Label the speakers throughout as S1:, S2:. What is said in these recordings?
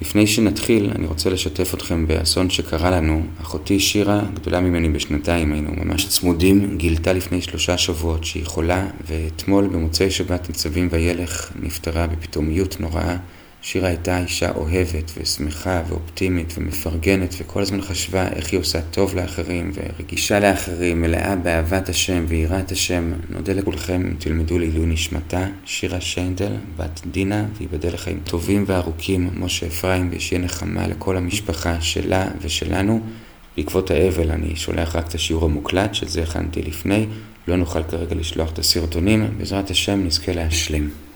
S1: לפני שנתחיל, אני רוצה לשתף אתכם באסון שקרה לנו. אחותי שירה, גדולה ממני בשנתיים, היינו ממש צמודים, גילתה לפני שלושה שבועות שהיא חולה, ואתמול במוצאי שבת ניצבים וילך נפטרה בפתאומיות נוראה. שירה הייתה אישה אוהבת ושמחה ואופטימית ומפרגנת וכל הזמן חשבה איך היא עושה טוב לאחרים ורגישה לאחרים, מלאה באהבת השם ויראת השם. נודה לכולכם אם תלמדו לעילוי נשמתה, שירה שיינדל, בת דינה, וייבדל לחיים טובים וארוכים, משה אפרים, ושיהיה נחמה לכל המשפחה שלה ושלנו. בעקבות האבל אני שולח רק את השיעור המוקלט, שזה הכנתי לפני, לא נוכל כרגע לשלוח את הסרטונים, בעזרת השם נזכה להשלים.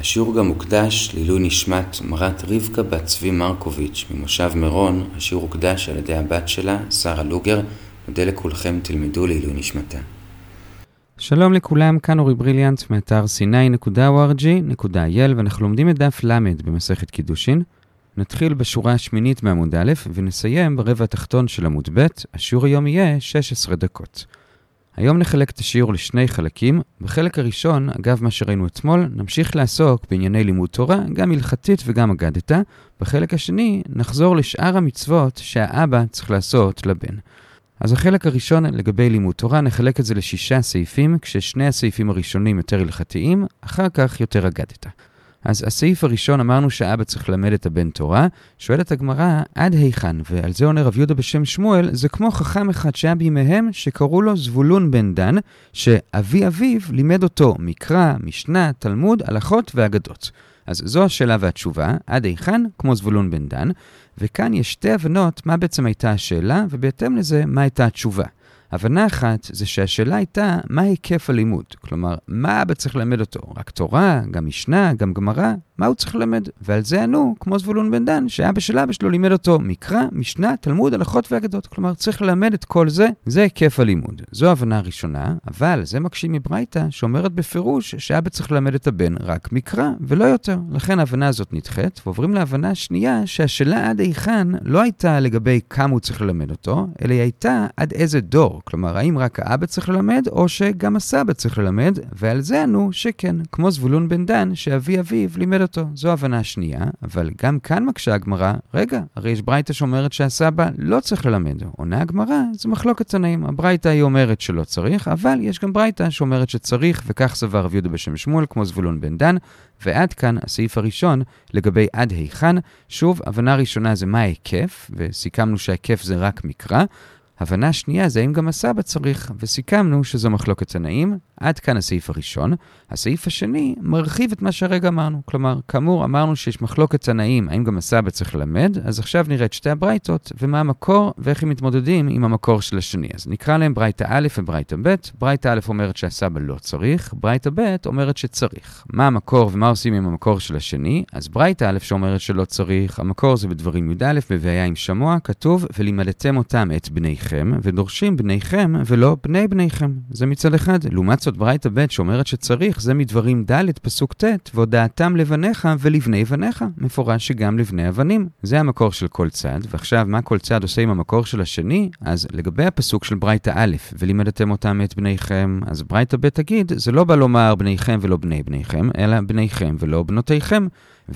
S1: השיעור גם מוקדש לעילוי נשמת מרת רבקה בת צבי מרקוביץ' ממושב מירון, השיעור הוקדש על ידי הבת שלה, שרה לוגר. מודה לכולכם, תלמדו לעילוי נשמתה.
S2: שלום לכולם, כאן אורי בריליאנט מאתר sny.org.il ואנחנו לומדים את דף ל' במסכת קידושין. נתחיל בשורה השמינית מעמוד א' ונסיים ברבע התחתון של עמוד ב', השיעור היום יהיה 16 דקות. היום נחלק את השיעור לשני חלקים. בחלק הראשון, אגב מה שראינו אתמול, נמשיך לעסוק בענייני לימוד תורה, גם הלכתית וגם אגדתה. בחלק השני, נחזור לשאר המצוות שהאבא צריך לעשות לבן. אז החלק הראשון לגבי לימוד תורה, נחלק את זה לשישה סעיפים, כששני הסעיפים הראשונים יותר הלכתיים, אחר כך יותר אגדתה. אז הסעיף הראשון אמרנו שאבא צריך ללמד את הבן תורה, שואלת הגמרא עד היכן, ועל זה עונה רב יהודה בשם שמואל, זה כמו חכם אחד שהיה בימיהם שקראו לו זבולון בן דן, שאבי אביו לימד אותו מקרא, משנה, תלמוד, הלכות ואגדות. אז זו השאלה והתשובה, עד היכן, כמו זבולון בן דן, וכאן יש שתי הבנות מה בעצם הייתה השאלה, ובהתאם לזה מה הייתה התשובה. הבנה אחת זה שהשאלה הייתה מה היקף הלימוד. כלומר, מה אבא צריך ללמד אותו? רק תורה, גם משנה, גם גמרא? מה הוא צריך ללמד? ועל זה ענו, כמו זבולון בן דן, שאבא של אבא שלו לימד אותו מקרא, משנה, תלמוד, הלכות ואגדות. כלומר, צריך ללמד את כל זה, זה היקף הלימוד. זו ההבנה הראשונה, אבל זה מקשים מברייתא, שאומרת בפירוש שאבא צריך ללמד את הבן רק מקרא, ולא יותר. לכן ההבנה הזאת נדחית, ועוברים להבנה השנייה, שהשאלה עד היכן לא הייתה לגבי כמה הוא צריך ללמד אותו, אלא היא הייתה עד איזה דור. כלומר, האם רק האבא צריך ללמד, או שגם הסבא צריך ללמד, ועל זה ענו שכן, כמו זבולון בן דן, שאבי אביו לימד אותו. זו הבנה השנייה, אבל גם כאן מקשה הגמרא, רגע, הרי יש ברייתא שאומרת שהסבא לא צריך ללמד. עונה הגמרא, זה מחלוקת תנאים. הברייתא היא אומרת שלא צריך, אבל יש גם ברייתא שאומרת שצריך, וכך סבר רב יהודה בשם שמואל, כמו זבולון בן דן. ועד כאן הסעיף הראשון לגבי עד היכן. שוב, הבנה ראשונה זה מה ההיקף, וסיכמנו שההיקף זה רק מקרא. הבנה שנייה זה האם גם הסבא צריך, וסיכמנו שזו מחלוקת תנאים. עד כאן הסעיף הראשון. הסעיף השני מרחיב את מה שהרגע אמרנו. כלומר, כאמור, אמרנו שיש מחלוקת תנאים, האם גם הסבא צריך ללמד, אז עכשיו נראה את שתי הברייתות, ומה המקור, ואיך הם מתמודדים עם המקור של השני. אז נקרא להם ברייתא א' וברייתא ב'. ברייתא א' אומרת שהסבא לא צריך, ברייתא ב' אומרת שצריך. מה המקור ומה עושים עם המקור של השני? אז ברייתא א' שאומרת שלא צריך, המקור זה בדברים י"א, בבעיה עם שמוע, כתוב, ולימדתם אותם את בניכם, ודורשים בניכם ולא בני בניכם. זה מצד אחד. לעומת זאת ברייתא ב' שאומרת שצריך, זה מדברים ד', פסוק ט', והודעתם לבניך ולבני בניך, מפורש שגם לבני אבנים. זה המקור של כל צד, ועכשיו מה כל צד עושה עם המקור של השני? אז לגבי הפסוק של ברייתא א', ולימדתם אותם את בניכם, אז ברייתא ב' תגיד, זה לא בא לומר בניכם ולא בני בניכם, אלא בניכם ולא בנותיכם.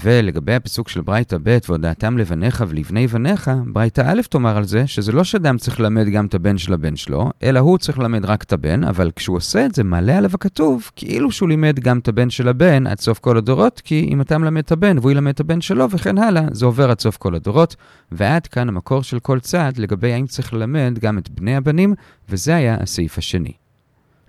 S2: ולגבי הפסוק של ברייתא ב' והודעתם לבניך ולבני בניך, ברייתא א' תאמר על זה שזה לא שאדם צריך ללמד גם את הבן של הבן שלו, אלא הוא צריך ללמד רק את הבן, אבל כשהוא עושה את זה, מעלה עליו הכתוב, כאילו שהוא לימד גם את הבן של הבן עד סוף כל הדורות, כי אם אתה מלמד את הבן והוא ילמד את הבן שלו וכן הלאה, זה עובר עד סוף כל הדורות. ועד כאן המקור של כל צד לגבי האם צריך ללמד גם את בני הבנים, וזה היה הסעיף השני.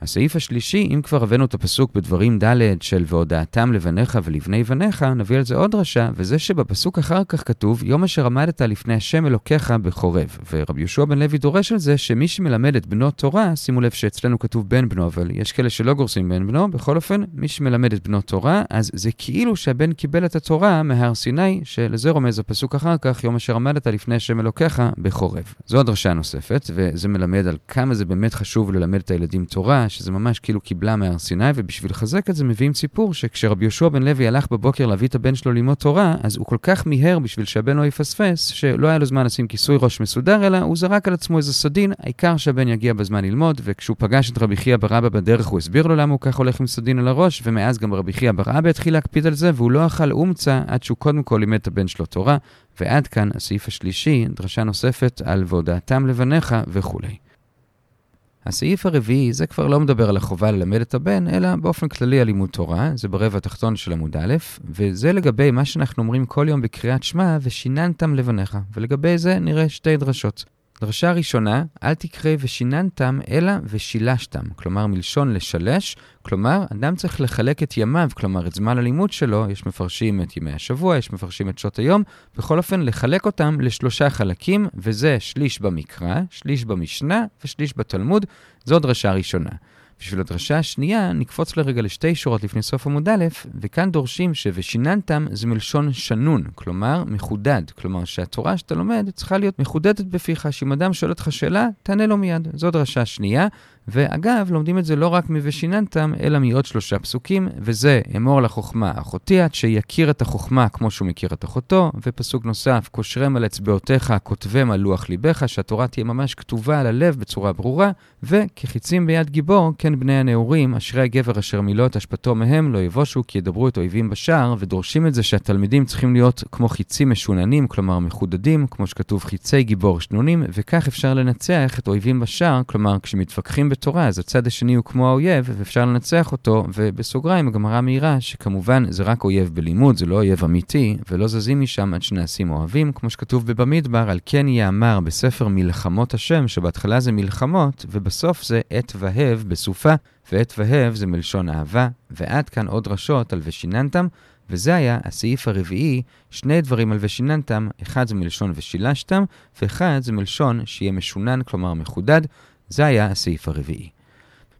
S2: הסעיף השלישי, אם כבר הבאנו את הפסוק בדברים ד' של והודעתם לבניך ולבני בניך, נביא על זה עוד דרשה, וזה שבפסוק אחר כך כתוב, יום אשר עמדת לפני השם אלוקיך בחורב. ורבי יהושע בן לוי דורש על זה שמי שמלמד את בנו תורה, שימו לב שאצלנו כתוב בן בנו, אבל יש כאלה שלא גורסים בן בנו, בכל אופן, מי שמלמד את בנו תורה, אז זה כאילו שהבן קיבל את התורה מהר סיני, שלזה רומז הפסוק אחר כך, יום אשר עמדת לפני השם אלוקיך בחורב. זו הדרשה הנוספת, וזה מלמד על כמה זה באמת חשוב ללמד את הילדים תורה, שזה ממש כאילו קיבלה מהר סיני, ובשביל לחזק את זה מביאים סיפור שכשרבי יהושע בן לוי הלך בבוקר להביא את הבן שלו ללמוד תורה, אז הוא כל כך מיהר בשביל שהבן לא יפספס, שלא היה לו זמן לשים כיסוי ראש מסודר, אלא הוא זרק על עצמו איזה סדין, העיקר שהבן יגיע בזמן ללמוד, וכשהוא פגש את רבי חייא ברבא בדרך, הוא הסביר לו למה הוא כך הולך עם סדין על הראש, ומאז גם רבי חייא ברבא התחיל להקפיד על זה, והוא לא אכל אומצה עד שהוא קודם כל לימד את הבן שלו תורה. ועד כאן הסעיף השלישי, דרשה נוספת על והודעתם לבניך וכולי. הסעיף הרביעי, זה כבר לא מדבר על החובה ללמד את הבן, אלא באופן כללי על לימוד תורה, זה ברבע התחתון של עמוד א', וזה לגבי מה שאנחנו אומרים כל יום בקריאת שמע, ושיננתם לבניך, ולגבי זה נראה שתי דרשות. דרשה ראשונה, אל תקרא ושיננתם, אלא ושילשתם. כלומר, מלשון לשלש, כלומר, אדם צריך לחלק את ימיו, כלומר, את זמן הלימוד שלו, יש מפרשים את ימי השבוע, יש מפרשים את שעות היום, בכל אופן, לחלק אותם לשלושה חלקים, וזה שליש במקרא, שליש במשנה ושליש בתלמוד, זו דרשה ראשונה. בשביל הדרשה השנייה, נקפוץ לרגע לשתי שורות לפני סוף עמוד א', וכאן דורשים ש"ושיננתם" זה מלשון שנון, כלומר מחודד. כלומר שהתורה שאתה לומד צריכה להיות מחודדת בפיך, שאם אדם שואל אותך שאלה, תענה לו מיד. זו דרשה שנייה. ואגב, לומדים את זה לא רק מ"ושיננתם", אלא מעוד שלושה פסוקים, וזה אמור לחוכמה אחותי עד שיכיר את החוכמה כמו שהוא מכיר את אחותו, ופסוק נוסף, קושרם על אצבעותיך, כותבם על לוח ליבך, שהתורה תהיה ממש כתובה על הלב בצורה ברורה, וכחיצים ביד גיבור, כן בני הנעורים, אשרי הגבר אשר מילא את אשפתו מהם, לא יבושו כי ידברו את אויבים בשער, ודורשים את זה שהתלמידים צריכים להיות כמו חיצים משוננים, כלומר מחודדים, כמו שכתוב חיצי גיבור שנונים, וכך אפשר לנצח את אויבים בשער, כלומר בתורה, אז הצד השני הוא כמו האויב, ואפשר לנצח אותו, ובסוגריים הגמרא מעירה שכמובן זה רק אויב בלימוד, זה לא אויב אמיתי, ולא זזים משם עד שנעשים אוהבים, כמו שכתוב בבמדבר, על כן יאמר בספר מלחמות השם, שבהתחלה זה מלחמות, ובסוף זה עת והב בסופה, ועת והב זה מלשון אהבה, ועד כאן עוד דרשות על ושיננתם, וזה היה הסעיף הרביעי, שני דברים על ושיננתם, אחד זה מלשון ושילשתם, ואחד זה מלשון שיהיה משונן, כלומר מחודד, זה היה הסעיף הרביעי.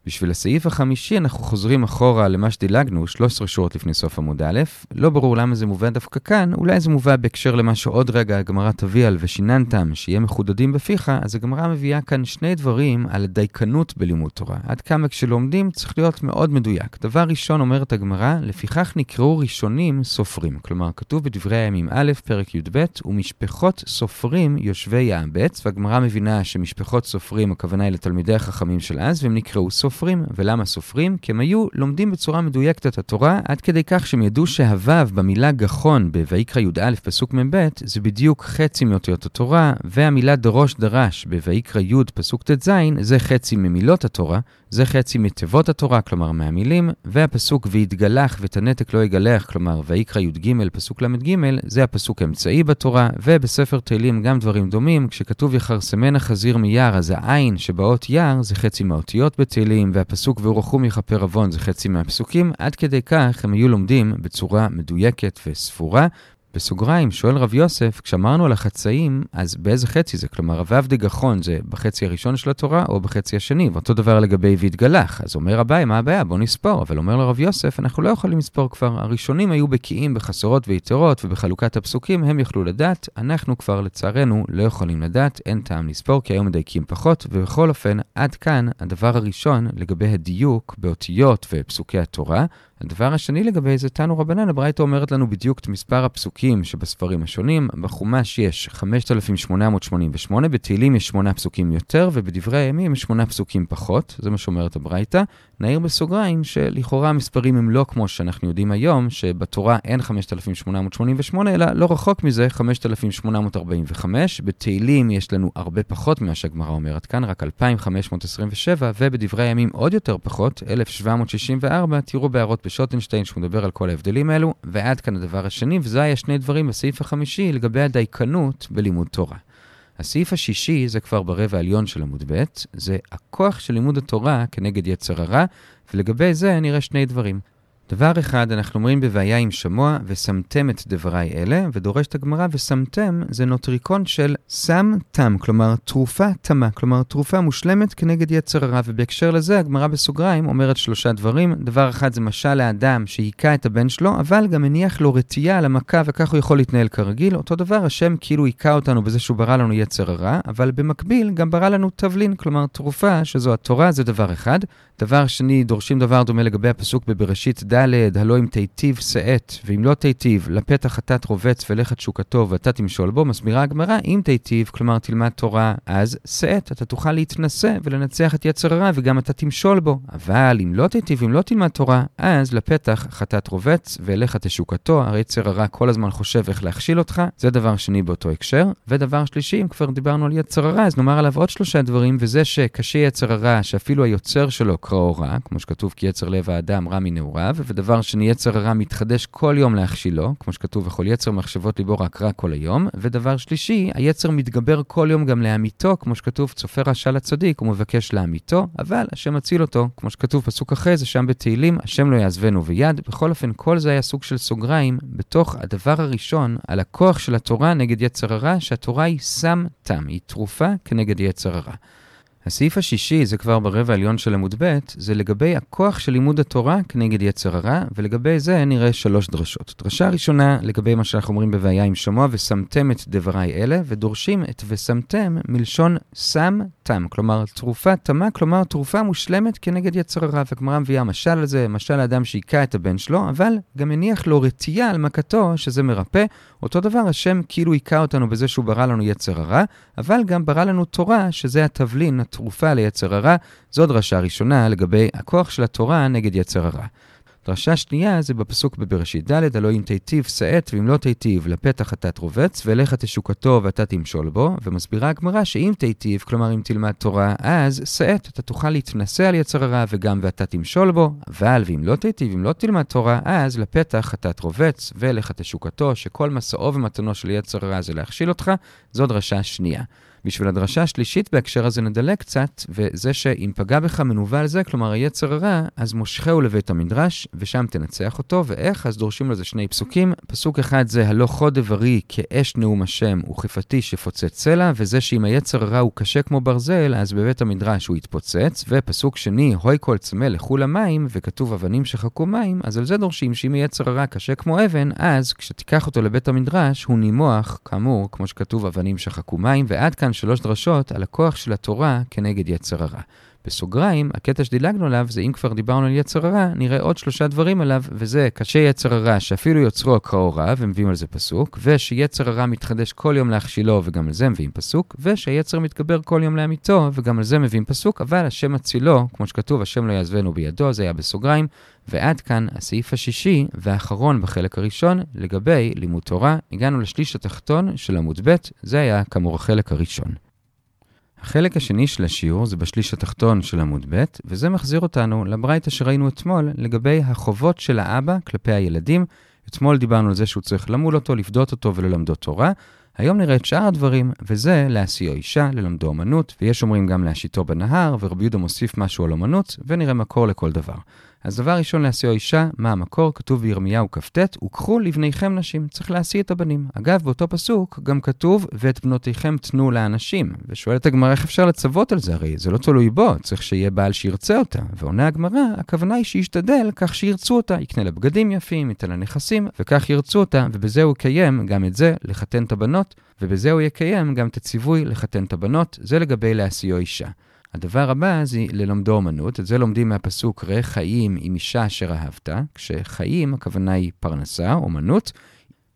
S2: בשביל הסעיף החמישי אנחנו חוזרים אחורה למה שדילגנו, 13 שורות לפני סוף עמוד א', לא ברור למה זה מובא דווקא כאן, אולי זה מובא בהקשר למה שעוד רגע הגמרא תביא על ושיננתם, שיהיה מחודדים בפיך, אז הגמרא מביאה כאן שני דברים על דייקנות בלימוד תורה. עד כמה כשלומדים צריך להיות מאוד מדויק. דבר ראשון אומרת הגמרא, לפיכך נקראו ראשונים סופרים. כלומר, כתוב בדברי הימים א', פרק י"ב, ומשפחות סופרים יושבי יעבץ, והגמרא מבינה שמשפחות סופרים הכוונה היא לתלמידי החכמים של אז, והם נקראו סופרים. סופרים. ולמה סופרים? כי הם היו לומדים בצורה מדויקת את התורה, עד כדי כך שהם ידעו שהוו במילה גחון בויקרא י"א פסוק מ"ב זה בדיוק חצי מאותיות התורה, והמילה דרוש דרש בויקרא י' פסוק ט"ז זה חצי ממילות התורה, זה חצי מתיבות התורה, כלומר מהמילים, והפסוק ויתגלח ותנתק לא יגלח, כלומר ויקרא י"ג פסוק ל"ג, זה הפסוק האמצעי בתורה, ובספר תהילים גם דברים דומים, כשכתוב יחרסמנה חזיר מיער, אז העין שבאות יער זה חצי מהאותיות בתהילים. הפסוקים, והפסוק ורחום יכפר עוון זה חצי מהפסוקים, עד כדי כך הם היו לומדים בצורה מדויקת וספורה. בסוגריים, שואל רב יוסף, כשאמרנו על החצאים, אז באיזה חצי זה? כלומר, הו"ב דגחון זה בחצי הראשון של התורה או בחצי השני? ואותו דבר לגבי והתגלח. אז אומר אביי, מה הבעיה? בוא נספור. אבל אומר לרב יוסף, אנחנו לא יכולים לספור כבר. הראשונים היו בקיאים בחסרות ויתרות ובחלוקת הפסוקים, הם יכלו לדעת. אנחנו כבר, לצערנו, לא יכולים לדעת, אין טעם לספור, כי היום מדייקים פחות. ובכל אופן, עד כאן הדבר הראשון לגבי הדיוק באותיות ופסוקי התורה. הדבר השני לגבי זה, תנו רבנן, הברייתא אומרת לנו בדיוק את מספר הפסוקים שבספרים השונים. בחומש יש 5,888, בתהילים יש 8 פסוקים יותר, ובדברי הימים יש 8 פסוקים פחות, זה מה שאומרת הברייתא. נעיר בסוגריים שלכאורה המספרים הם לא כמו שאנחנו יודעים היום, שבתורה אין 5,888, אלא לא רחוק מזה, 5,845. בתהילים יש לנו הרבה פחות ממה שהגמרא אומרת כאן, רק 2,527, ובדברי הימים עוד יותר פחות, 1,764, תראו בהערות בשוטנשטיין שהוא מדבר על כל ההבדלים האלו, ועד כאן הדבר השני, וזה היה שני דברים בסעיף החמישי לגבי הדייקנות בלימוד תורה. הסעיף השישי זה כבר ברבע העליון של עמוד ב', זה הכוח של לימוד התורה כנגד יצר הרע, ולגבי זה נראה שני דברים. דבר אחד, אנחנו אומרים בבעיה עם שמוע, ושמתם את דבריי אלה, ודורשת הגמרא, ושמתם זה נוטריקון של סם תם, כלומר תרופה תמה, כלומר תרופה מושלמת כנגד יצר הרע, ובהקשר לזה הגמרא בסוגריים אומרת שלושה דברים. דבר אחד זה משל לאדם שהיכה את הבן שלו, אבל גם הניח לו רתיעה על המכה, וכך הוא יכול להתנהל כרגיל. אותו דבר, השם כאילו היכה אותנו בזה שהוא ברא לנו יצר הרע, אבל במקביל גם ברא לנו תבלין, כלומר תרופה, שזו התורה, זה דבר אחד. דבר שני, דורשים דבר דומה לגבי הפסוק בבראשית ד', הלא אם תיטיב שאת, ואם לא תיטיב, לפתח חטאת רובץ ולך את שוקתו ואתה תמשול בו, מסבירה הגמרא, אם תיטיב, כלומר תלמד תורה, אז שאת, אתה תוכל להתנשא ולנצח את יצר הרע וגם אתה תמשול בו. אבל אם לא תיטיב, אם לא תלמד תורה, אז לפתח חטאת רובץ ולך את שוקתו, הרי יצר הרע כל הזמן חושב איך להכשיל אותך, זה דבר שני באותו הקשר. ודבר שלישי, אם כבר דיברנו על יצר הרע, אז נאמר עליו עוד שלושה דברים, וזה שקשה יצר הרע, שאפילו היוצר שלו קראו רע, כמו שכתוב כי יצר לב האדם רע מנעוריו, ודבר שני, יצר הרע מתחדש כל יום להכשילו, כמו שכתוב, וכל יצר מחשבות ליבו רק רע כל היום, ודבר שלישי, היצר מתגבר כל יום גם להמיתו, כמו שכתוב, צופה רשע לצדיק, הוא מבקש להמיתו, אבל השם מציל אותו, כמו שכתוב פסוק אחרי זה, שם בתהילים, השם לא יעזבנו ביד. בכל אופן, כל זה היה סוג של סוגריים, בתוך הדבר הראשון, על הכוח של התורה נגד יצר הרע, שהתורה היא סם תם, היא תרופה כנגד יצר הרע. הסעיף השישי, זה כבר ברבע העליון של עמוד ב', זה לגבי הכוח של לימוד התורה כנגד יצר הרע, ולגבי זה נראה שלוש דרשות. דרשה ראשונה, לגבי מה שאנחנו אומרים בבעיה עם שמוע, ושמתם את דבריי אלה, ודורשים את ושמתם מלשון שם תם, כלומר תרופה תמה, כלומר תרופה מושלמת כנגד יצר הרע. והגמרא מביאה משל על זה, משל האדם שהיכה את הבן שלו, אבל גם הניח לו רתיעה על מכתו, שזה מרפא. אותו דבר, השם כאילו היכה אותנו בזה שהוא ברא לנו יצר הרע, אבל גם ברא לנו תורה, שזה התבלין, התרופה ליצר הרע. זו דרשה ראשונה לגבי הכוח של התורה נגד יצר הרע. דרשה שנייה זה בפסוק בבראשית ד', הלא אם תיטיב שאת ואם לא תיטיב לפתח אתה תרובץ, ואליך תשוקתו ואתה תמשול בו, ומסבירה הגמרא שאם תיטיב, כלומר אם תלמד תורה, אז שאת, אתה תוכל להתנשא על יצר הרע וגם ואתה תמשול בו, אבל ואם לא תיטיב, אם לא תלמד תורה, אז לפתח אתה תרובץ, ואליך תשוקתו, שכל מסעו ומתנו של יצר הרע זה להכשיל אותך, זו דרשה שנייה. בשביל הדרשה השלישית בהקשר הזה נדלג קצת, וזה שאם פגע בך מנוול זה, כלומר היצר הרע, אז מושכהו לבית המדרש, ושם תנצח אותו, ואיך? אז דורשים לזה שני פסוקים. פסוק אחד זה הלא חוד דברי כאש נאום השם וכפתי שפוצץ סלע, וזה שאם היצר הרע הוא קשה כמו ברזל, אז בבית המדרש הוא יתפוצץ. ופסוק שני, הוי כל צמא לכו למים, וכתוב אבנים שחקו מים, אז על זה דורשים שאם היצר הרע קשה כמו אבן, אז כשתיקח אותו לבית המדרש, הוא נימוח, כאמור, כמו שכתוב אבנים שחקו מים, ועד כאן שלוש דרשות על הכוח של התורה כנגד יצר הרע. בסוגריים, הקטע שדילגנו עליו זה אם כבר דיברנו על יצר הרע, נראה עוד שלושה דברים עליו, וזה קשה יצר הרע שאפילו יוצרו הקראו רע, ומביאים על זה פסוק, ושיצר הרע מתחדש כל יום להכשילו, וגם על זה מביאים פסוק, ושהיצר מתגבר כל יום לאמיתו, וגם על זה מביאים פסוק, אבל השם מצילו, כמו שכתוב, השם לא יעזבנו בידו, זה היה בסוגריים, ועד כאן הסעיף השישי והאחרון בחלק הראשון לגבי לימוד תורה. הגענו לשליש התחתון של עמוד ב', זה היה כאמור החלק הראשון. החלק השני של השיעור זה בשליש התחתון של עמוד ב', וזה מחזיר אותנו לברייתא שראינו אתמול לגבי החובות של האבא כלפי הילדים. אתמול דיברנו על זה שהוא צריך למול אותו, לפדות אותו וללמדו תורה. היום נראה את שאר הדברים, וזה להשיאו אישה, ללמדו אומנות, ויש אומרים גם להשיתו בנהר, ורבי יהודה מוסיף משהו על אומנות, ונראה מקור לכל דבר. אז דבר ראשון להשיאו אישה, מה המקור? כתוב בירמיהו כ"ט, וקחו לבניכם נשים. צריך להשיא את הבנים. אגב, באותו פסוק גם כתוב, ואת בנותיכם תנו לאנשים. ושואלת הגמרא, איך אפשר לצוות על זה? הרי זה לא תלוי בו, צריך שיהיה בעל שירצה אותה. ועונה הגמרא, הכוונה היא שישתדל כך שירצו אותה. יקנה לה בגדים יפים, ייתן לה נכסים, וכך ירצו אותה, ובזה הוא יקיים גם את זה, לחתן את הבנות, ובזה הוא יקיים גם את הציווי לחתן את הבנות. זה לגבי להשיאו אישה. הדבר הבא זה ללמדו אומנות, את זה לומדים מהפסוק ראה חיים עם אישה אשר אהבת, כשחיים הכוונה היא פרנסה, אומנות.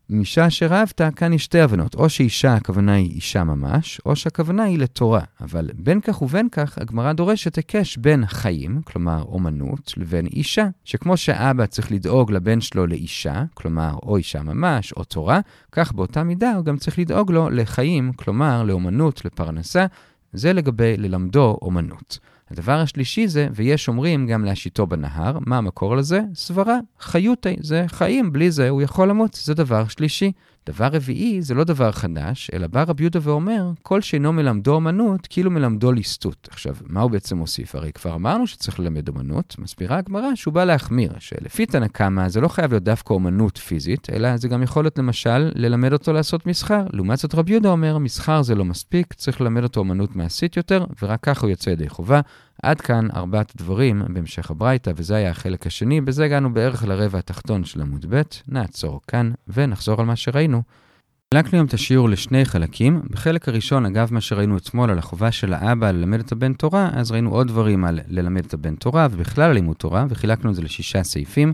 S2: עם אישה אשר אהבת, כאן יש שתי הבנות, או שאישה הכוונה היא אישה ממש, או שהכוונה היא לתורה. אבל בין כך ובין כך, הגמרא דורשת היקש בין חיים, כלומר אומנות, לבין אישה, שכמו שאבא צריך לדאוג לבן שלו לאישה, כלומר או אישה ממש, או תורה, כך באותה מידה הוא גם צריך לדאוג לו לחיים, כלומר לאומנות, לפרנסה, זה לגבי ללמדו אומנות. הדבר השלישי זה, ויש אומרים גם להשיתו בנהר, מה המקור לזה? סברה, חיותי, זה חיים, בלי זה הוא יכול למות, זה דבר שלישי. דבר רביעי, זה לא דבר חדש, אלא בא רבי יהודה ואומר, כל שאינו מלמדו אמנות, כאילו מלמדו ליסטות. עכשיו, מה הוא בעצם מוסיף? הרי כבר אמרנו שצריך ללמד אמנות, מסבירה הגמרא שהוא בא להחמיר, שלפי תנא קמא זה לא חייב להיות דווקא אומנות פיזית, אלא זה גם יכול להיות למשל ללמד אותו לעשות מסחר. לעומת זאת רבי יהודה אומר, מסחר זה לא מספיק, צריך ללמד אותו אמנות מעשית יותר, ורק ככה הוא יוצא ידי חובה. עד כאן ארבעת הדברים בהמשך הברייתא, וזה היה החלק השני. בזה הגענו בערך לרבע התחתון של עמוד ב', נעצור כאן ונחזור על מה שראינו. חילקנו היום את השיעור לשני חלקים. בחלק הראשון, אגב מה שראינו אתמול על החובה של האבא ללמד את הבן תורה, אז ראינו עוד דברים על ללמד את הבן תורה ובכלל לימוד תורה, וחילקנו את זה לשישה סעיפים.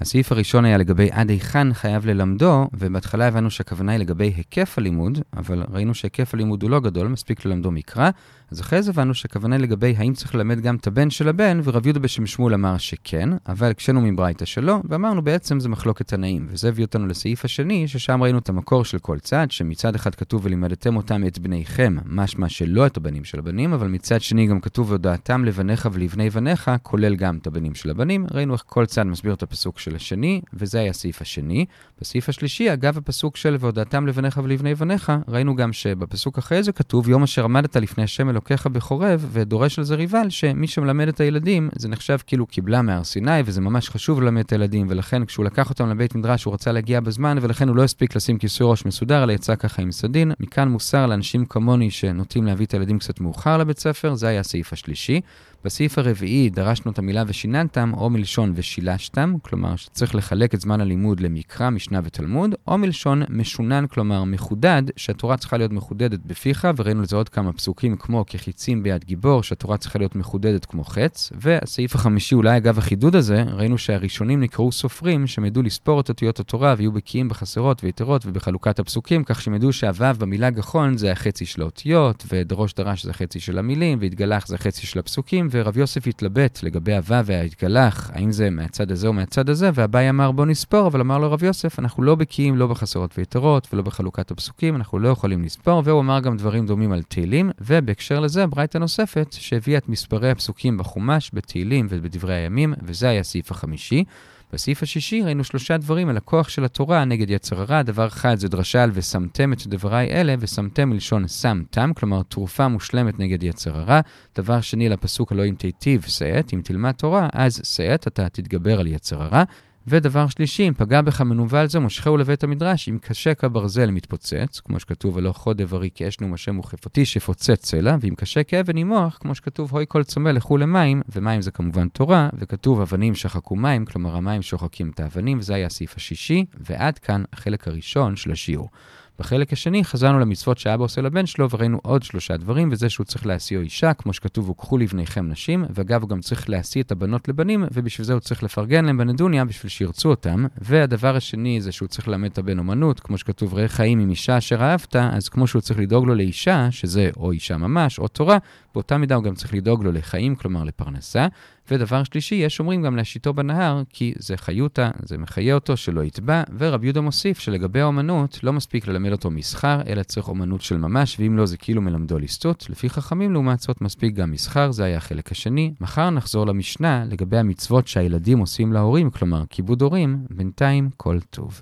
S2: הסעיף הראשון היה לגבי עד היכן חייב ללמדו, ובהתחלה הבנו שהכוונה היא לגבי היקף הלימוד, אבל ראינו שהיקף הלימוד הוא לא גדול, מספיק ללמדו מקרא. אז אחרי זה הבנו שהכוונה לגבי האם צריך ללמד גם את הבן של הבן, ורב יהודה בשם שמואל אמר שכן, אבל הקשינו מברייתא שלא, ואמרנו בעצם זה מחלוקת תנאים. וזה הביא אותנו לסעיף השני, ששם ראינו את המקור של כל צד, שמצד אחד כתוב ולימדתם אותם את בניכם, משמע שלא את הבנים של הבנים, אבל מצד שני גם כתוב והודעתם לבניך ולבני בניך, כולל גם את הבנים של הבנים. ראינו איך כל צד מסביר את הפסוק של השני, וזה היה הסעיף השני. בסעיף השלישי, אגב הפסוק של והודעתם לבניך ולבני בניך, ראינו גם שבפסוק אחרי זה כתוב יום אשר עמדת לפני השם אלוקיך בחורב, ודורש על זה ריבל, שמי שמלמד את הילדים, זה נחשב כאילו קיבלה מהר סיני, וזה ממש חשוב ללמד את הילדים, ולכן כשהוא לקח אותם לבית מדרש הוא רצה להגיע בזמן, ולכן הוא לא הספיק לשים כיסוי ראש מסודר, אלא יצא ככה עם סדין. מכאן מוסר לאנשים כמוני שנוטים להביא את הילדים קצת מאוחר לבית ספר, זה היה הסעיף השלישי. בסעיף הרביעי דרשנו את המילה ושיננתם, או מלשון ושילשתם, כלומר שצריך לחלק את זמן הלימוד למקרא, משנה ותלמוד, או מלשון משונן, כלומר מחודד, שהתורה צריכה להיות מחודדת בפיך, וראינו לזה עוד כמה פסוקים כמו כחיצים ביד גיבור, שהתורה צריכה להיות מחודדת כמו חץ. והסעיף החמישי, אולי אגב החידוד הזה, ראינו שהראשונים נקראו סופרים, שהם ידעו לספור את אותיות התורה ויהיו בקיאים בחסרות ויתרות ובחלוקת הפסוקים, כך שהם ידעו שהוו במילה גחון זה החצי של האותיות, ודרוש דרש זה החצי של המילים, והתגלח זה החצי של הפסוקים, ורב יוסף התלבט לגבי הוו וההתגלח, האם זה מהצד הזה או מהצד הזה, ואביי אמר בוא נספור, אבל אמר לו רב יוסף, אנחנו לא בקיאים לא בחסרות ויתרות ולא בחלוקת הפסוקים, אנחנו לא יכולים לספור, והוא אמר גם דברים דומים על תהילים, ובהקשר לזה ברייתא נוספת, שהביאה את מספרי הפסוקים בחומש, בתהילים ובדברי הימים, וזה היה הסעיף החמישי. בסעיף השישי ראינו שלושה דברים על הכוח של התורה נגד יצר הרע. דבר אחד זה דרשה על ושמתם את דבריי אלה, ושמתם מלשון שמתם, כלומר תרופה מושלמת נגד יצר הרע. דבר שני לפסוק הלא אם תיטיב שאת, אם תלמד תורה, אז שאת, אתה תתגבר על יצר הרע. ודבר שלישי, אם פגע בך מנוול זה, מושכהו לבית המדרש, אם קשה כברזל מתפוצץ, כמו שכתוב, ולא חוד אברי כי אש נאום השם וכפתי שפוצץ סלע, ואם קשה כאבן ימוח, כמו שכתוב, הוי כל צמא לכו למים, ומים זה כמובן תורה, וכתוב אבנים שחקו מים, כלומר המים שוחקים את האבנים, וזה היה הסעיף השישי, ועד כאן החלק הראשון של השיעור. בחלק השני חזרנו למצוות שאבא עושה לבן שלו וראינו עוד שלושה דברים, וזה שהוא צריך להשיאו אישה, כמו שכתוב, וקחו לבניכם נשים, ואגב, הוא גם צריך להשיא את הבנות לבנים, ובשביל זה הוא צריך לפרגן להם בנדוניה בשביל שירצו אותם. והדבר השני זה שהוא צריך ללמד את הבן אומנות, כמו שכתוב, ראה חיים עם אישה אשר אהבת, אז כמו שהוא צריך לדאוג לו לאישה, שזה או אישה ממש, או תורה, באותה מידה הוא גם צריך לדאוג לו לחיים, כלומר לפרנסה. ודבר שלישי, יש אומרים גם להשיתו בנהר, כי זה חיותה, זה מחיה אותו שלא יטבע, ורב יהודה מוסיף שלגבי האומנות, לא מספיק ללמד אותו מסחר, אלא צריך אומנות של ממש, ואם לא זה כאילו מלמדו לסטות. לפי חכמים לעומת זאת מספיק גם מסחר, זה היה החלק השני. מחר נחזור למשנה לגבי המצוות שהילדים עושים להורים, כלומר כיבוד הורים, בינתיים כל טוב.